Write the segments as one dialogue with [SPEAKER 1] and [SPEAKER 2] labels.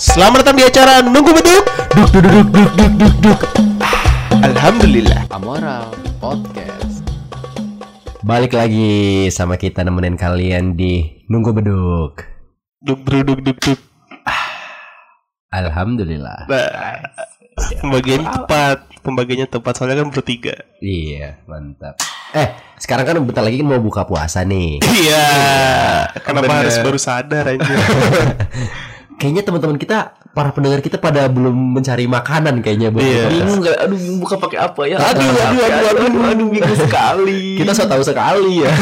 [SPEAKER 1] Selamat datang di acara Nunggu Beduk Duk duk duk duk duk duk duk Alhamdulillah
[SPEAKER 2] Amoral Podcast.
[SPEAKER 3] Balik lagi sama kita nemenin kalian di Nunggu Beduk.
[SPEAKER 1] Duk duk duk duk duk
[SPEAKER 3] Alhamdulillah.
[SPEAKER 1] Nah, Pembagian tepat Pembagiannya tepat soalnya kan bertiga
[SPEAKER 3] Iya, mantap. Eh, sekarang kan bentar lagi kan mau buka puasa nih.
[SPEAKER 1] Iya Kenapa
[SPEAKER 2] Bener.
[SPEAKER 1] harus baru sadar aja
[SPEAKER 3] Kayaknya teman-teman kita, para pendengar kita pada belum mencari makanan kayaknya buat
[SPEAKER 1] Iya.
[SPEAKER 3] buka
[SPEAKER 2] Bingung gak? Aduh bingung buka pakai apa ya?
[SPEAKER 3] Aduh, aduh, aduh, aduh, aduh,
[SPEAKER 2] aduh, bingung sekali.
[SPEAKER 3] Kita so tahu sekali ya.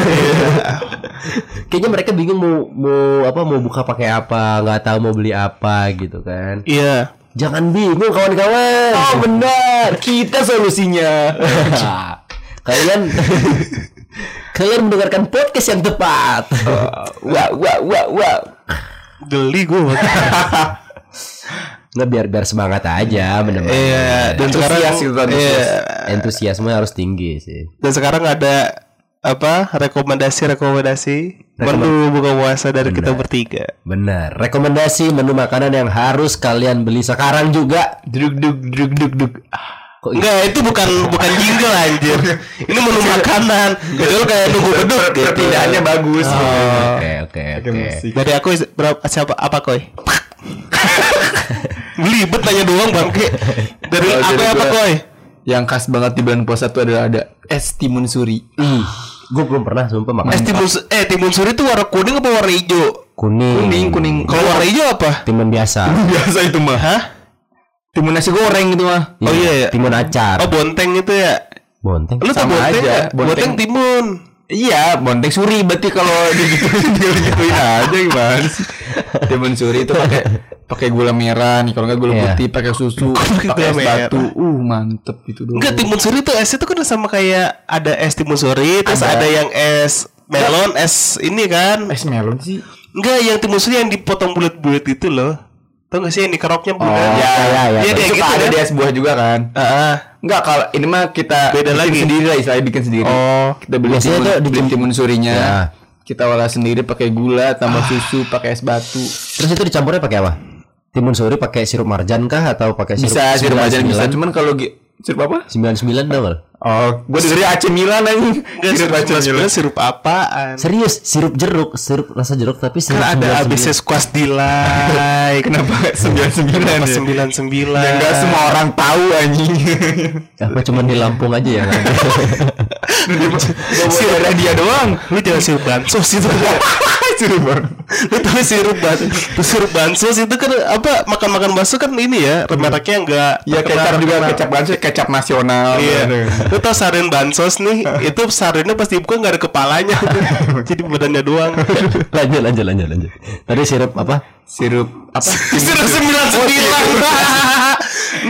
[SPEAKER 3] kayaknya mereka bingung mau mau apa mau buka pakai apa, nggak tahu mau beli apa gitu kan.
[SPEAKER 1] Iya
[SPEAKER 3] Jangan bingung kawan-kawan.
[SPEAKER 2] Oh benar, kita solusinya.
[SPEAKER 3] kalian kalian mendengarkan podcast yang tepat.
[SPEAKER 2] wah, wah, wah, wah.
[SPEAKER 1] Geli gue
[SPEAKER 3] Nggak biar biar semangat aja menemani.
[SPEAKER 1] Iya Dan sekarang
[SPEAKER 2] gitu.
[SPEAKER 1] Iya
[SPEAKER 3] Entusiasme harus tinggi sih.
[SPEAKER 1] Dan sekarang ada apa rekomendasi-rekomendasi menu buka puasa dari kita bertiga.
[SPEAKER 3] Benar. Rekomendasi menu makanan yang harus kalian beli sekarang juga.
[SPEAKER 2] Duduk, duduk, duduk, duduk, duduk.
[SPEAKER 3] Kok
[SPEAKER 1] Enggak, itu bukan bukan jingle anjir. Ini menu makanan. Betul kayak nunggu beduk gitu.
[SPEAKER 2] Perpindahannya bagus.
[SPEAKER 3] Oke oke oke.
[SPEAKER 2] musik.
[SPEAKER 1] Dari aku berapa siapa apa koi? Belibet nanya doang bangke. Dari
[SPEAKER 2] Kalau
[SPEAKER 1] aku apa koi?
[SPEAKER 2] Yang khas banget di bulan puasa tuh adalah ada es timun suri.
[SPEAKER 3] Ih, gue belum pernah sumpah makan.
[SPEAKER 1] Es timun eh timun suri itu warna kuning apa warna hijau?
[SPEAKER 3] kuning.
[SPEAKER 2] Kuning, kuning.
[SPEAKER 1] Kalau warna hijau apa?
[SPEAKER 3] Timun biasa.
[SPEAKER 2] Biasa itu mah.
[SPEAKER 1] Hah?
[SPEAKER 2] Timun nasi goreng itu mah.
[SPEAKER 1] Oh iya ya.
[SPEAKER 3] Timun acar.
[SPEAKER 1] Oh bonteng itu ya.
[SPEAKER 3] Bonteng.
[SPEAKER 1] Lu tau
[SPEAKER 2] Sama
[SPEAKER 1] bonteng
[SPEAKER 2] aja,
[SPEAKER 1] ya?
[SPEAKER 2] bonteng.
[SPEAKER 1] Bonteng timun.
[SPEAKER 2] Iya, bonteng suri berarti kalau digituin digituin aja gimana sih? Timun suri itu pakai pakai gula merah nih, kalau nggak gula
[SPEAKER 3] Iya.
[SPEAKER 2] putih, pakai susu,
[SPEAKER 1] pakai
[SPEAKER 2] es
[SPEAKER 1] gula merah?
[SPEAKER 2] batu. Uh, mantep itu doang.
[SPEAKER 1] Enggak timun suri itu esnya tuh kan sama kayak ada es timun suri, terus ada,
[SPEAKER 2] Ada.
[SPEAKER 1] yang es melon, es ini kan.
[SPEAKER 2] es melon sih.
[SPEAKER 1] Enggak, yang timun suri yang dipotong bulat-bulat itu loh. Tau gak sih yang dikeroknya bulat?
[SPEAKER 3] ya, ya, ya.
[SPEAKER 1] Iya,
[SPEAKER 2] Itu
[SPEAKER 1] kayak gitu
[SPEAKER 2] suka ada
[SPEAKER 1] kan?
[SPEAKER 2] di es buah juga kan?
[SPEAKER 1] Heeh.
[SPEAKER 2] Enggak, kalau ini mah kita
[SPEAKER 1] Beda
[SPEAKER 2] bikin
[SPEAKER 1] lagi.
[SPEAKER 2] sendiri lah, istilahnya bikin sendiri.
[SPEAKER 1] Oh.
[SPEAKER 2] Kita beli
[SPEAKER 3] Biasanya
[SPEAKER 2] timun,
[SPEAKER 3] tuh
[SPEAKER 2] beli
[SPEAKER 3] dijemput-
[SPEAKER 2] timun surinya.
[SPEAKER 3] Ya.
[SPEAKER 2] Kita olah sendiri pakai gula, tambah susu, pakai es batu.
[SPEAKER 3] Terus itu dicampurnya pakai apa? Timun suri pakai sirup marjan kah atau pakai sirup
[SPEAKER 2] Bisa sirup aja bisa,
[SPEAKER 3] 99?
[SPEAKER 2] cuman kalau sirup apa?
[SPEAKER 3] 99 dong.
[SPEAKER 2] Oh, gua dengernya AC Milan anjing.
[SPEAKER 1] Sirup sebenarnya sirup apaan?
[SPEAKER 3] Serius, sirup jeruk, sirup rasa jeruk tapi sirup
[SPEAKER 1] Kan ada
[SPEAKER 3] 99.
[SPEAKER 1] abisnya squash delay.
[SPEAKER 2] Kenapa 99
[SPEAKER 1] Kenapa
[SPEAKER 2] ya?
[SPEAKER 1] 99?
[SPEAKER 2] Ya enggak semua orang tahu anjing.
[SPEAKER 3] Apa cuma di Lampung aja ya?
[SPEAKER 2] Sirup ada dia doang.
[SPEAKER 1] Lu jangan sirup bansos itu.
[SPEAKER 2] Sirup bang.
[SPEAKER 1] Lu tahu sirup bansos? Sirup bansos itu kan apa makan-makan bakso kan ini ya, mereknya enggak
[SPEAKER 2] Ya kecap juga kecap bansos kecap nasional.
[SPEAKER 1] Iya. Lu tau sarin bansos nih, itu sarinnya pas dibuka nggak ada kepalanya. Jadi badannya doang.
[SPEAKER 3] lanjut, lanjut, lanjut, lanjut. Tadi sirup apa?
[SPEAKER 2] Sirup apa?
[SPEAKER 1] Sirup sembilan sembilan.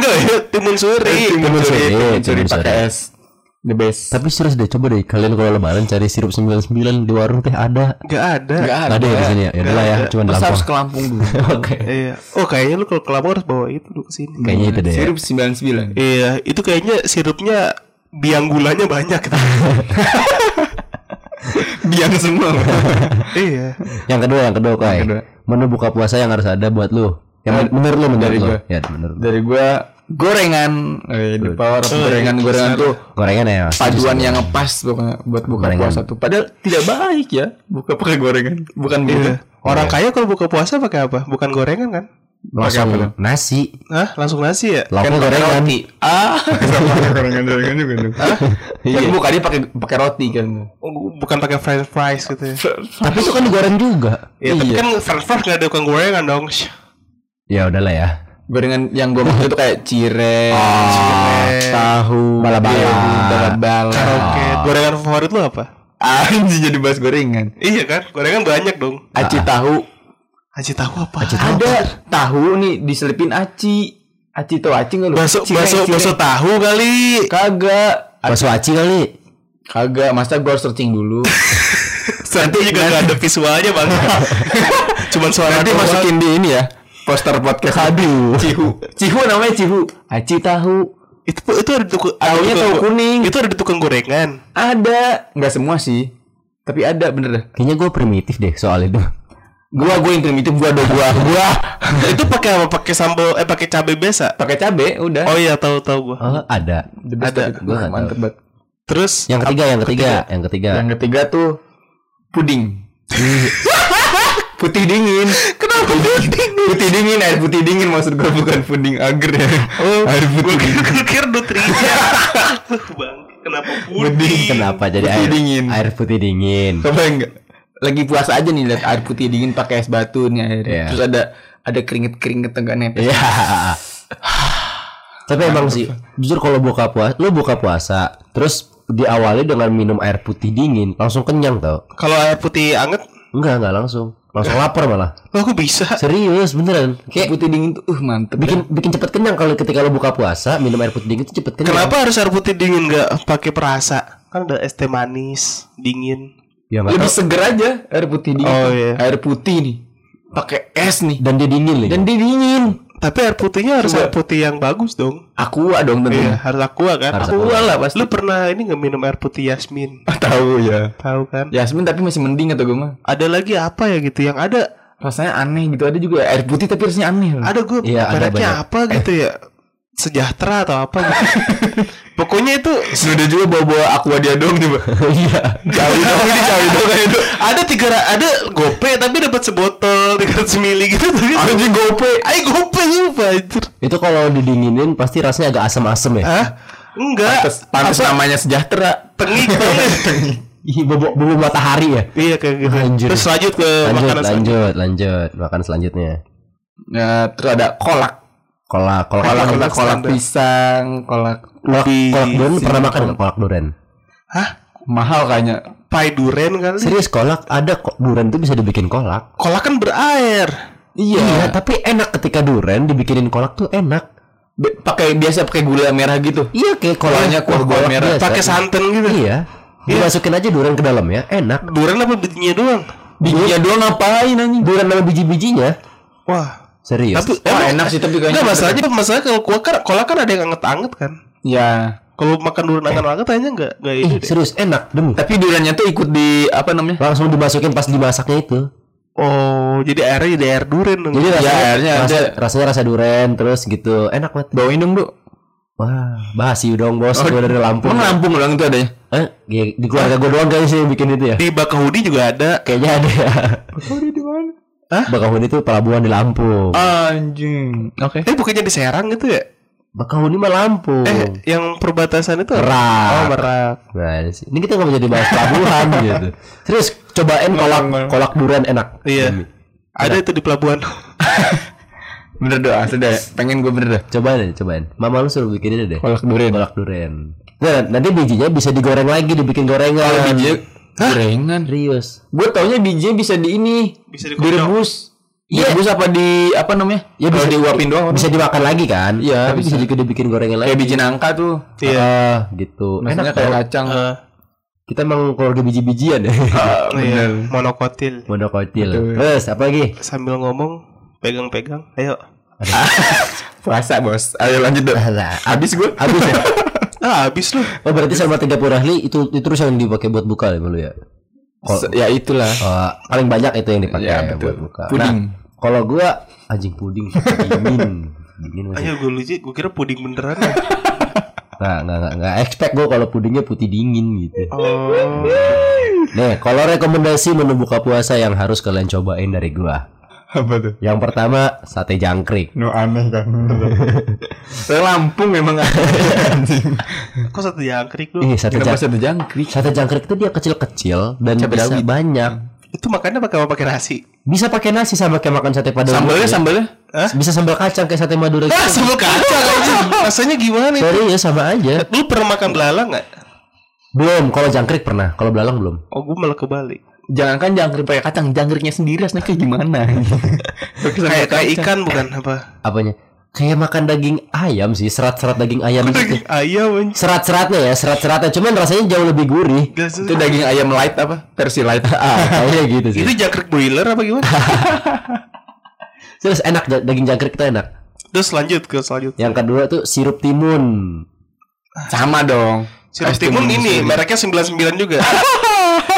[SPEAKER 1] Enggak ya, timun suri.
[SPEAKER 2] Timun suri.
[SPEAKER 3] suri,
[SPEAKER 2] Timun suri pakai
[SPEAKER 3] suri.
[SPEAKER 2] es. The best.
[SPEAKER 3] Tapi serius deh, coba deh kalian kalau lebaran cari sirup 99 di warung teh ada.
[SPEAKER 1] Enggak ada.
[SPEAKER 2] Enggak
[SPEAKER 3] Ada ya di sini ya? Ya udah lah ya, cuma Lampung.
[SPEAKER 2] harus ke Lampung dulu.
[SPEAKER 3] Oke.
[SPEAKER 1] Iya. Oh kayaknya lu kalau ke Lampung harus bawa itu dulu ke sini.
[SPEAKER 3] Kayaknya itu deh. ya.
[SPEAKER 2] Sirup 99.
[SPEAKER 1] Iya, itu kayaknya sirupnya biang gulanya banyak.
[SPEAKER 2] Biang semua.
[SPEAKER 1] iya.
[SPEAKER 3] Yang kedua, yang kedua, Kai.
[SPEAKER 2] kedua.
[SPEAKER 3] Menu buka puasa yang harus ada buat lu. Yang men- menurut lu, menurut
[SPEAKER 2] dari
[SPEAKER 3] lu.
[SPEAKER 2] gua.
[SPEAKER 3] Ya, menurut.
[SPEAKER 2] Dari gua gorengan. Eh, the power of gorengan gorengan tuh
[SPEAKER 3] Gorengan ya.
[SPEAKER 2] paduan yang ngepas pokoknya buat buka
[SPEAKER 3] Gorengan.
[SPEAKER 2] puasa tuh. Padahal tidak baik ya buka pakai gorengan. Bukan begitu.
[SPEAKER 1] Orang kaya kalau buka puasa pakai apa? Bukan gorengan kan?
[SPEAKER 3] Langsung
[SPEAKER 2] apa tuh?
[SPEAKER 3] nasi.
[SPEAKER 1] Hah? Langsung nasi ya?
[SPEAKER 3] Lauknya
[SPEAKER 2] pakai
[SPEAKER 3] gorengan.
[SPEAKER 2] roti. Ah, gorengan gorengan juga dong. Iya. Kan bukannya pakai pakai roti kan.
[SPEAKER 1] Oh, bukan pakai french fries gitu ya.
[SPEAKER 3] Tapi itu kan digoreng juga.
[SPEAKER 1] Ya, tapi
[SPEAKER 2] Iya.
[SPEAKER 1] kan french fries nggak ada bukan gorengan dong.
[SPEAKER 3] Ya udahlah ya.
[SPEAKER 2] Gorengan yang gue maksud itu kayak cireng,
[SPEAKER 1] cireng,
[SPEAKER 2] tahu,
[SPEAKER 3] bala-bala.
[SPEAKER 2] bala-bala.
[SPEAKER 1] Karaoke. Gorengan favorit lu apa?
[SPEAKER 2] Anjing jadi bahas gorengan.
[SPEAKER 1] Iya kan? Gorengan banyak dong.
[SPEAKER 2] Aci tahu.
[SPEAKER 1] Aci tahu apa?
[SPEAKER 2] Ada tahu nih diselipin aci. Aci tahu aci nggak lu?
[SPEAKER 1] Bakso
[SPEAKER 2] cireng.
[SPEAKER 1] bakso tahu kali.
[SPEAKER 2] Kagak.
[SPEAKER 3] Bakso aci kali.
[SPEAKER 2] Kagak, masa gue harus searching dulu.
[SPEAKER 1] Nanti juga nggak ada visualnya bang. Cuman suara
[SPEAKER 2] Nanti masukin di ini ya. Poster podcast. Aduh. Cihu. Cihu namanya Cihu. Aci tahu.
[SPEAKER 1] Itu itu ada di tukang ada
[SPEAKER 2] Tahunya tahu
[SPEAKER 1] tukang-
[SPEAKER 2] kuning.
[SPEAKER 1] Itu ada di tukang gorengan.
[SPEAKER 2] Ada. Nggak semua sih. Tapi ada bener dah.
[SPEAKER 3] Kayaknya gue primitif deh soal itu.
[SPEAKER 2] Gua gua yang primitif gua do gua. Gua
[SPEAKER 1] itu pakai apa? Pakai sambal eh pakai cabai biasa.
[SPEAKER 2] pakai cabe udah.
[SPEAKER 1] Oh iya tahu tahu gua.
[SPEAKER 3] Oh, ada.
[SPEAKER 1] Ada.
[SPEAKER 3] Gua
[SPEAKER 2] mantep banget.
[SPEAKER 1] Terus
[SPEAKER 3] Yang ketiga, yang ketiga, yang ketiga.
[SPEAKER 2] Yang ketiga tuh puding. putih dingin. Kenapa puding? Putih dingin, air putih dingin maksud gua bukan puding agar ya.
[SPEAKER 1] oh,
[SPEAKER 2] air putih dingin.
[SPEAKER 1] kira, gua kira nutrisi. Bang, kenapa puding?
[SPEAKER 3] Kenapa jadi
[SPEAKER 2] Putih
[SPEAKER 3] air
[SPEAKER 2] dingin.
[SPEAKER 3] Air putih dingin.
[SPEAKER 2] Coba enggak? Lagi puasa aja nih lihat air putih dingin pakai es batu nih air.
[SPEAKER 3] Iya.
[SPEAKER 2] Terus ada ada keringet-keringet enggak nepes.
[SPEAKER 3] Iya. Tapi emang sih, jujur kalau buka puasa, lu buka puasa, terus diawali dengan minum air putih dingin, langsung kenyang tau?
[SPEAKER 1] Kalau air putih anget,
[SPEAKER 3] Enggak, enggak langsung. Langsung lapar malah.
[SPEAKER 1] oh, aku bisa.
[SPEAKER 3] Serius, beneran.
[SPEAKER 2] Kayak putih dingin tuh uh mantep.
[SPEAKER 3] bikin bikin cepet kenyang kalau ketika lu buka puasa, minum air putih dingin itu cepet kenyang.
[SPEAKER 1] Kenapa harus air putih dingin nggak pakai perasa? Kan ada es teh manis dingin.
[SPEAKER 3] Ya
[SPEAKER 2] lebih seger aja air putih dingin.
[SPEAKER 1] Oh,
[SPEAKER 2] tuh.
[SPEAKER 1] iya.
[SPEAKER 2] Air putih nih. Pakai es nih.
[SPEAKER 3] Dan dia dingin nih.
[SPEAKER 2] Dan dia dingin.
[SPEAKER 1] Tapi air putihnya harus air putih yang bagus dong.
[SPEAKER 2] Aqua dong
[SPEAKER 1] Iya,
[SPEAKER 2] tentunya.
[SPEAKER 1] harus aqua kan?
[SPEAKER 3] Harus
[SPEAKER 1] Aqua
[SPEAKER 3] aqua.
[SPEAKER 1] lah pasti. Lu pernah ini nggak minum air putih Yasmin?
[SPEAKER 2] Tahu ya.
[SPEAKER 1] Tahu kan?
[SPEAKER 2] Yasmin tapi masih mending atau gue mah.
[SPEAKER 1] Ada lagi apa ya gitu yang ada
[SPEAKER 2] Rasanya aneh gitu. Ada juga air putih tapi rasanya aneh.
[SPEAKER 1] ada gue
[SPEAKER 3] Iya, ada
[SPEAKER 1] mereknya
[SPEAKER 3] banyak.
[SPEAKER 1] apa gitu ya? Sejahtera atau apa gitu. Pokoknya itu
[SPEAKER 2] Sudah juga bawa-bawa aqua dia dong coba.
[SPEAKER 3] Iya.
[SPEAKER 2] Jauh dong ini jauh dong itu.
[SPEAKER 1] ada tiga ada gope tapi dapat sebotol 300 mili gitu tapi
[SPEAKER 2] Anjing gope.
[SPEAKER 1] Ay gope lupa anjir.
[SPEAKER 3] Itu kalau didinginin pasti rasanya agak asam-asam ya.
[SPEAKER 1] Hah? Enggak.
[SPEAKER 2] Pantes, namanya sejahtera.
[SPEAKER 1] Tengik banget.
[SPEAKER 3] Bobo, bobo matahari ya.
[SPEAKER 1] Iya kayak gitu.
[SPEAKER 3] Anjir.
[SPEAKER 1] Terus lanjut ke
[SPEAKER 3] Lanjut,
[SPEAKER 1] makanan selanjutnya.
[SPEAKER 3] lanjut, lanjut. Makan selanjutnya.
[SPEAKER 2] Ya, terus ada kolak.
[SPEAKER 3] Kolak, kolak,
[SPEAKER 2] Kolak,
[SPEAKER 3] kolak,
[SPEAKER 2] kolak, kolak pisang, kolak
[SPEAKER 3] kolak,
[SPEAKER 1] Di
[SPEAKER 3] kolak duren
[SPEAKER 2] sini.
[SPEAKER 3] pernah makan nggak kolak duren?
[SPEAKER 1] Hah?
[SPEAKER 2] mahal kayaknya.
[SPEAKER 1] Pai duren kali.
[SPEAKER 3] Serius kolak ada kok duren tuh bisa dibikin kolak.
[SPEAKER 1] Kolak kan berair.
[SPEAKER 3] Iya, tapi enak ketika duren dibikinin kolak tuh enak.
[SPEAKER 2] Pakai biasa pakai gula merah gitu.
[SPEAKER 3] Iya kayak
[SPEAKER 2] Kolaknya
[SPEAKER 3] kolak,
[SPEAKER 2] kuah
[SPEAKER 3] kolak
[SPEAKER 2] merah.
[SPEAKER 1] Pakai santan gitu.
[SPEAKER 3] Iya. Dimasukin aja duren ke dalam ya, enak.
[SPEAKER 1] Duren apa bijinya doang?
[SPEAKER 2] Bijinya doang ngapain anjing?
[SPEAKER 3] Duren sama biji-bijinya.
[SPEAKER 1] Wah.
[SPEAKER 3] Serius.
[SPEAKER 1] Tapi
[SPEAKER 2] Wah,
[SPEAKER 1] emang-
[SPEAKER 2] enak sih tapi kayaknya.
[SPEAKER 1] Enggak masalahnya masalahnya kalau kuah kan kolak kan ada yang anget-anget kan.
[SPEAKER 2] Ya.
[SPEAKER 1] Kalau makan duren anget-anget kayaknya enggak enggak ini
[SPEAKER 3] Ih,
[SPEAKER 1] deh.
[SPEAKER 3] serius enak demi.
[SPEAKER 2] Tapi duriannya tuh ikut di apa namanya?
[SPEAKER 3] Langsung dimasukin pas dimasaknya itu.
[SPEAKER 1] Oh, jadi airnya jadi air duren dong.
[SPEAKER 3] Jadi rasanya,
[SPEAKER 2] Ya, airnya
[SPEAKER 3] rasa,
[SPEAKER 2] ada.
[SPEAKER 3] rasanya rasa duren terus gitu. Enak banget.
[SPEAKER 2] Bawain dong, Bro.
[SPEAKER 3] Wah, basi dong bos,
[SPEAKER 2] Oh,
[SPEAKER 3] gua dari Lampung.
[SPEAKER 2] Emang Lampung doang itu adanya?
[SPEAKER 3] Eh, ya, di keluarga gue doang kayaknya sih yang bikin itu ya.
[SPEAKER 1] Di Bakahuni juga ada.
[SPEAKER 3] Kayaknya ada ya.
[SPEAKER 2] di mana?
[SPEAKER 3] Bakahuni itu pelabuhan di Lampung.
[SPEAKER 2] Anjing. Oke.
[SPEAKER 1] Eh bukannya di Serang gitu ya?
[SPEAKER 3] Bakahuni mah Lampung.
[SPEAKER 1] Eh, yang perbatasan itu?
[SPEAKER 3] Merak.
[SPEAKER 1] Oh, Merak.
[SPEAKER 3] Nah, ini sih. ini kita nggak mau jadi bahas pelabuhan gitu. Terus cobain kolak kolak durian enak.
[SPEAKER 1] Iya. Ada itu di pelabuhan.
[SPEAKER 2] Bener doa, sudah. Pengen gue bener dah.
[SPEAKER 3] Cobain aja, cobain. Mama lu suruh bikin ini deh.
[SPEAKER 2] Kolak durian.
[SPEAKER 3] Kolak durian. Nah, nanti bijinya bisa digoreng lagi, dibikin gorengan.
[SPEAKER 2] Kalau biji gorengan.
[SPEAKER 3] Serius.
[SPEAKER 2] Gue taunya bijinya bisa di ini.
[SPEAKER 1] Bisa dikocok.
[SPEAKER 2] direbus.
[SPEAKER 3] Iya.
[SPEAKER 2] Direbus apa di apa namanya?
[SPEAKER 3] Ya bisa
[SPEAKER 2] diuapin doang.
[SPEAKER 3] Bisa dimakan lagi kan?
[SPEAKER 2] Iya,
[SPEAKER 3] Tapi bisa,
[SPEAKER 2] bisa.
[SPEAKER 3] juga dibikin gorengan lagi.
[SPEAKER 2] Kayak biji nangka tuh.
[SPEAKER 1] Iya.
[SPEAKER 3] Ah, gitu.
[SPEAKER 2] Rasanya
[SPEAKER 3] Enak
[SPEAKER 2] kayak kacang.
[SPEAKER 1] Eh,
[SPEAKER 3] Kita emang keluarga biji-bijian ya.
[SPEAKER 2] Ah,
[SPEAKER 1] iya.
[SPEAKER 2] bener.
[SPEAKER 1] Monokotil.
[SPEAKER 3] Monokotil.
[SPEAKER 2] Betul.
[SPEAKER 3] Terus apa lagi?
[SPEAKER 1] Sambil ngomong pegang-pegang. Ayo.
[SPEAKER 2] Puasa, Bos. Ayo lanjut dong. Habis gue.
[SPEAKER 3] Habis ya?
[SPEAKER 1] Ah, habis lu.
[SPEAKER 3] Oh berarti sama 30 ahli itu itu terus yang dipakai buat buka ya dulu ya?
[SPEAKER 2] Ya itulah.
[SPEAKER 3] Oh, paling banyak itu yang dipakai
[SPEAKER 2] Ya,
[SPEAKER 3] buat buka.
[SPEAKER 2] Puding.
[SPEAKER 3] Nah, kalau gua anjing puding dingin. Dingin masih.
[SPEAKER 1] Ayo gue lucu, gue kira puding beneran ya.
[SPEAKER 3] Nah, nggak nggak nggak expect gua kalau pudingnya putih dingin gitu.
[SPEAKER 1] Oh.
[SPEAKER 3] Nih, kalau rekomendasi menu buka puasa yang harus kalian cobain dari gua.
[SPEAKER 2] Apa tuh?
[SPEAKER 3] Yang pertama sate jangkrik.
[SPEAKER 2] No aneh kan. Saya Lampung emang anjing.
[SPEAKER 1] Kok satu jangkrik lu?
[SPEAKER 3] Ih, sate
[SPEAKER 2] Kenapa
[SPEAKER 3] jangkrik.
[SPEAKER 2] ada jangkrik?
[SPEAKER 3] Sate jangkrik itu dia kecil-kecil dan
[SPEAKER 2] Cabai
[SPEAKER 3] bisa
[SPEAKER 2] rawit.
[SPEAKER 3] banyak.
[SPEAKER 1] Itu makannya pakai apa pakai nasi?
[SPEAKER 3] Bisa pakai nasi sama kayak makan sate pada
[SPEAKER 2] Sambalnya
[SPEAKER 3] umumnya.
[SPEAKER 2] sambalnya?
[SPEAKER 3] Bisa sambal kacang kayak sate Madura
[SPEAKER 1] Ah,
[SPEAKER 3] gitu.
[SPEAKER 1] sambal kacang aja. Rasanya gimana itu?
[SPEAKER 3] Serius sama aja.
[SPEAKER 1] Lu pernah makan belalang nggak?
[SPEAKER 3] Belum, kalau jangkrik pernah, kalau belalang belum.
[SPEAKER 1] Oh, gue malah kebalik.
[SPEAKER 2] Jangankan jangkrik pakai kacang, jangkriknya sendiri rasanya kayak gimana?
[SPEAKER 1] Kayak kayak ikan bukan apa?
[SPEAKER 3] Apanya? Kayak makan daging ayam sih, serat-serat daging ayam gitu.
[SPEAKER 1] Daging ayam.
[SPEAKER 3] Serat-seratnya ya, serat-seratnya. Cuman rasanya jauh lebih gurih.
[SPEAKER 2] Itu daging ayam light apa? Versi light.
[SPEAKER 3] Ah, kayaknya gitu sih.
[SPEAKER 1] Itu jangkrik broiler apa gimana?
[SPEAKER 3] Terus enak daging jangkrik itu enak.
[SPEAKER 1] Terus lanjut ke selanjutnya.
[SPEAKER 3] Yang kedua tuh sirup timun.
[SPEAKER 2] Sama dong.
[SPEAKER 1] Sirup timun
[SPEAKER 2] timun
[SPEAKER 1] ini mereknya 99 juga.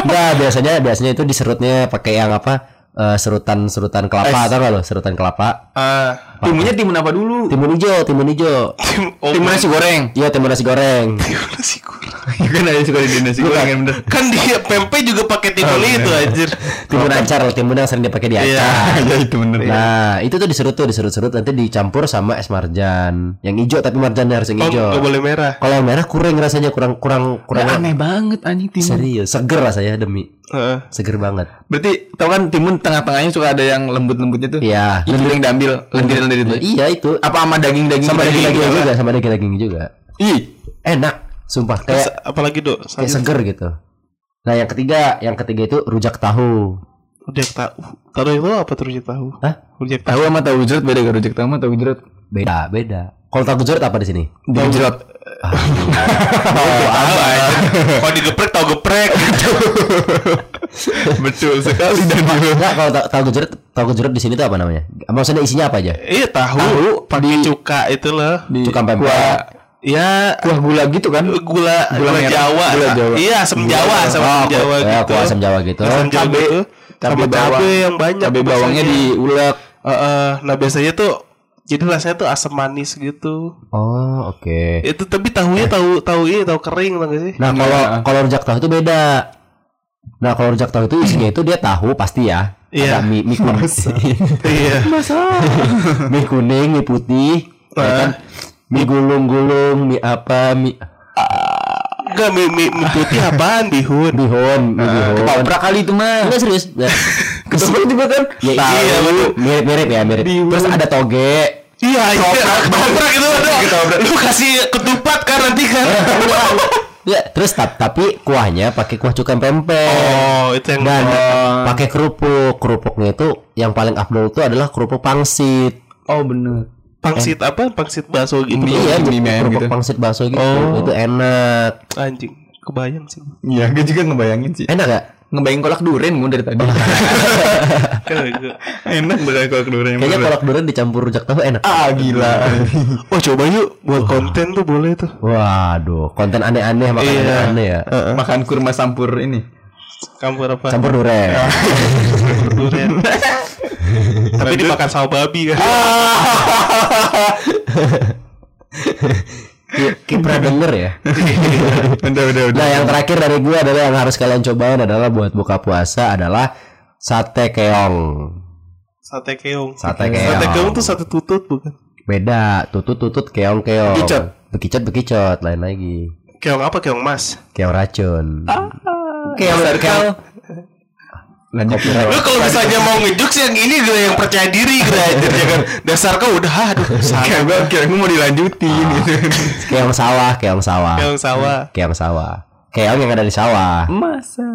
[SPEAKER 3] Nah, biasanya biasanya itu diserutnya pakai yang apa? eh, serutan-serutan kelapa atau enggak lo? Serutan kelapa.
[SPEAKER 1] Ah,
[SPEAKER 2] Timunnya timun apa dulu?
[SPEAKER 3] Timun hijau, timun hijau.
[SPEAKER 1] tim oh,
[SPEAKER 2] Timun nasi goreng.
[SPEAKER 3] Iya, timun nasi goreng.
[SPEAKER 1] timun nasi goreng.
[SPEAKER 2] kan ada suka di nasi goreng kan bener.
[SPEAKER 1] Kan dia pempek juga pakai timun itu anjir.
[SPEAKER 3] Timun acar, timun yang sering dipakai di
[SPEAKER 1] Iya.
[SPEAKER 3] acar.
[SPEAKER 2] ya itu bener.
[SPEAKER 3] Nah, itu tuh diserut tuh, diserut-serut nanti dicampur sama es marjan. Yang hijau tapi marjannya harus yang
[SPEAKER 1] Oh,
[SPEAKER 3] hijau.
[SPEAKER 1] nggak boleh merah.
[SPEAKER 3] Kalau yang merah kurang rasanya, kurang kurang kurang
[SPEAKER 2] aneh banget anjing timun.
[SPEAKER 3] serius. Seger rasanya demi.
[SPEAKER 1] Heeh.
[SPEAKER 3] Seger banget.
[SPEAKER 2] Berarti tau kan timun tengah-tengahnya suka ada yang lembut-lembutnya tuh.
[SPEAKER 3] Iya.
[SPEAKER 2] Itu yang diambil lendir-lendir itu.
[SPEAKER 3] Iya itu.
[SPEAKER 2] Apa sama daging-daging?
[SPEAKER 3] Sama
[SPEAKER 2] daging
[SPEAKER 3] daging-daging juga, sama daging-daging juga.
[SPEAKER 2] Ih,
[SPEAKER 3] Enak, sumpah
[SPEAKER 1] Terus
[SPEAKER 3] kayak
[SPEAKER 1] apalagi dok?
[SPEAKER 3] kayak seger gitu. Nah, yang ketiga, yang ketiga itu rujak tahu.
[SPEAKER 1] Rujak tahu. Tahu itu apa tuh rujak tahu?
[SPEAKER 3] Hah?
[SPEAKER 1] Rujak tahu.
[SPEAKER 2] sama tahu jeruk beda kan rujak tahu sama tahu jeruk.
[SPEAKER 3] Beda, beda. Kalau tahu gejrot apa di sini?
[SPEAKER 2] Tahu jeruk.
[SPEAKER 1] Kalau digeprek tahu geprek.
[SPEAKER 2] Betul sekali dan
[SPEAKER 3] Enggak, kalau ta- tahu gejrot, tahu gejrot di sini tuh apa namanya? Maksudnya isinya apa aja?
[SPEAKER 1] Iya tahu. Pakai cuka itu loh.
[SPEAKER 2] di
[SPEAKER 3] Cuka pempek.
[SPEAKER 1] Ya
[SPEAKER 2] kuah gula gitu kan.
[SPEAKER 1] gula gula,
[SPEAKER 2] merah.
[SPEAKER 1] Jawa.
[SPEAKER 2] Gula Jawa.
[SPEAKER 1] Iya, asam Jawa, asam
[SPEAKER 3] Oh,
[SPEAKER 1] Jawa
[SPEAKER 3] ya,
[SPEAKER 1] gitu.
[SPEAKER 3] kuah asam Jawa gitu.
[SPEAKER 1] Asam Jawa
[SPEAKER 2] Cabe-
[SPEAKER 1] gitu.
[SPEAKER 2] cabe
[SPEAKER 1] Sama
[SPEAKER 2] bawang.
[SPEAKER 1] cabe yang banyak.
[SPEAKER 2] Cabai bawangnya diulek.
[SPEAKER 1] Heeh, nah biasanya tuh jadi rasanya tuh asam manis gitu.
[SPEAKER 3] Oh, oke.
[SPEAKER 1] Itu tapi tahunya tahu tahu ini tahu kering tau gak sih?
[SPEAKER 3] Nah, kalau
[SPEAKER 2] Nah.
[SPEAKER 3] kalau rujak tahu itu beda. Nah, kalau rujak tahu itu isinya itu dia tahu pasti ya.
[SPEAKER 1] Iya.
[SPEAKER 3] Ada mie, mie kuning.
[SPEAKER 1] Iya.
[SPEAKER 3] mie kuning, mie putih, ya kan? Mie gulung-gulung, mie apa, mie
[SPEAKER 1] Enggak mie, mie, mie putih apaan bihun?
[SPEAKER 3] bihun, mie bihun.
[SPEAKER 2] Ketoprak kali itu mah.
[SPEAKER 3] Enggak serius. Ya.
[SPEAKER 2] Ketoprak juga kan.
[SPEAKER 3] Ya,
[SPEAKER 1] Tahu.
[SPEAKER 3] iya, mirip-mirip ya, mirip. Terus ada toge.
[SPEAKER 1] Iya, iya. Ketoprak itu ada. Lu kasih ketupat kan nanti kan.
[SPEAKER 3] Ya, terus tap, tapi kuahnya pakai kuah cuka pempek.
[SPEAKER 1] Oh, itu yang
[SPEAKER 3] Dan pakai kerupuk. Kerupuknya itu yang paling afdol itu adalah kerupuk pangsit.
[SPEAKER 2] Oh bener.
[SPEAKER 1] pangsit apa? Pangsit bakso gitu.
[SPEAKER 2] Mie.
[SPEAKER 3] Iya,
[SPEAKER 2] mie
[SPEAKER 3] kerupuk
[SPEAKER 2] gitu.
[SPEAKER 3] pangsit bakso gitu.
[SPEAKER 1] Oh.
[SPEAKER 3] Itu enak.
[SPEAKER 1] Anjing, kebayang sih.
[SPEAKER 2] Iya, gue juga ngebayangin sih.
[SPEAKER 3] Enak gak?
[SPEAKER 2] Ngebayangin kolak duren gue dari tadi. Enak banget kolak duren.
[SPEAKER 3] Kayaknya kolak durian dicampur rujak tahu enak.
[SPEAKER 2] Ah gila.
[SPEAKER 1] Oh, coba yuk buat konten tuh boleh tuh.
[SPEAKER 3] Waduh, konten aneh-aneh makan
[SPEAKER 1] Iya.
[SPEAKER 3] aneh-aneh ya.
[SPEAKER 2] Makan kurma campur ini.
[SPEAKER 1] Campur apa?
[SPEAKER 3] Campur durian.
[SPEAKER 1] durian. Tapi dimakan sama babi kan.
[SPEAKER 3] Pernah denger ya?
[SPEAKER 2] Udah udah udah.
[SPEAKER 3] Nah, yang terakhir dari gue adalah yang harus kalian cobain adalah buat buka puasa adalah sate keong.
[SPEAKER 1] Sate keong.
[SPEAKER 3] Sate keong.
[SPEAKER 1] Sate keong tuh sate tutut bukan?
[SPEAKER 3] Beda, tutut-tutut keong-keong.
[SPEAKER 2] Bekicot.
[SPEAKER 3] Bekicot-bekicot lain lagi.
[SPEAKER 1] Keong apa? Keong mas.
[SPEAKER 3] Keong racun.
[SPEAKER 2] Keong keong. Lanjut.
[SPEAKER 1] Lu kalau misalnya mau ngejokes yang ini gue yang percaya diri gue aja jangan dasar kau udah aduh salah
[SPEAKER 2] Kayak gue kira gue mau dilanjutin gitu.
[SPEAKER 3] Keong sawah, keong sawah.
[SPEAKER 1] keong sawah.
[SPEAKER 3] Keong sawah. Keong yang ada di sawah.
[SPEAKER 2] Masa.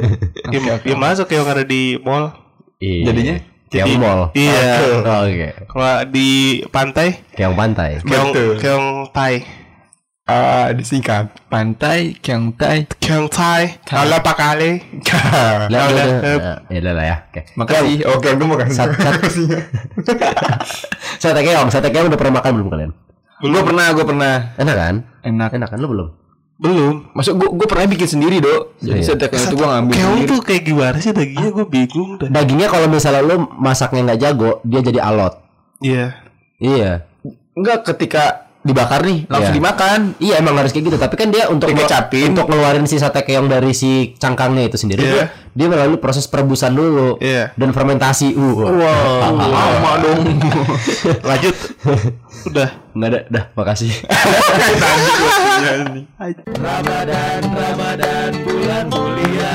[SPEAKER 1] Ya, ya masuk keong ada di mall.
[SPEAKER 3] Iya.
[SPEAKER 2] Jadinya?
[SPEAKER 3] keong mall.
[SPEAKER 1] Iya.
[SPEAKER 3] Oh, Oke.
[SPEAKER 1] Kalau di pantai
[SPEAKER 3] Keong pantai.
[SPEAKER 1] keong
[SPEAKER 2] Betul.
[SPEAKER 1] keong tai.
[SPEAKER 2] Ah, disingkat. Pantai Keong Tai.
[SPEAKER 1] Keong tai. Kalau pak kali.
[SPEAKER 3] Lah,
[SPEAKER 1] Udah,
[SPEAKER 3] udah,
[SPEAKER 1] eh.
[SPEAKER 3] udah. Ya udah lah ya. Oke.
[SPEAKER 2] Makasih. Oke, gue mau kasih.
[SPEAKER 3] Sat- sat- Sate keong, sate keong udah pernah makan belum kalian?
[SPEAKER 2] Gue pernah, gue pernah.
[SPEAKER 3] Enak kan?
[SPEAKER 2] Enak.
[SPEAKER 3] Enak kan lu belum?
[SPEAKER 1] Belum.
[SPEAKER 2] Masuk gue gue pernah bikin sendiri dok. Jadi
[SPEAKER 3] Iya.
[SPEAKER 2] setiap itu gue ngambil
[SPEAKER 1] Keong
[SPEAKER 2] sendiri.
[SPEAKER 1] tuh kayak gimana sih dagingnya gue bingung dah.
[SPEAKER 3] Dagingnya kalau misalnya lu masaknya nggak jago, dia jadi alot.
[SPEAKER 1] Iya.
[SPEAKER 3] Iya.
[SPEAKER 2] Enggak ketika dibakar nih langsung dimakan.
[SPEAKER 3] Iya emang harus kayak gitu, tapi kan dia untuk
[SPEAKER 2] Dikecapin.
[SPEAKER 3] untuk ngeluarin si sate keong dari si cangkangnya itu sendiri,
[SPEAKER 1] Iya.
[SPEAKER 3] dia, dia melalui proses perebusan dulu
[SPEAKER 1] Iya.
[SPEAKER 3] dan fermentasi. Uh.
[SPEAKER 1] Wow.
[SPEAKER 2] Lama dong.
[SPEAKER 1] Lanjut. Udah.
[SPEAKER 3] Nggak ada, dah, makasih.
[SPEAKER 1] Ramadan, Ramadan, bulan mulia,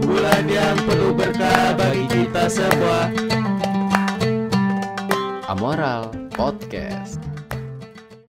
[SPEAKER 1] bulan yang penuh berkah bagi kita semua.
[SPEAKER 3] Amoral Podcast.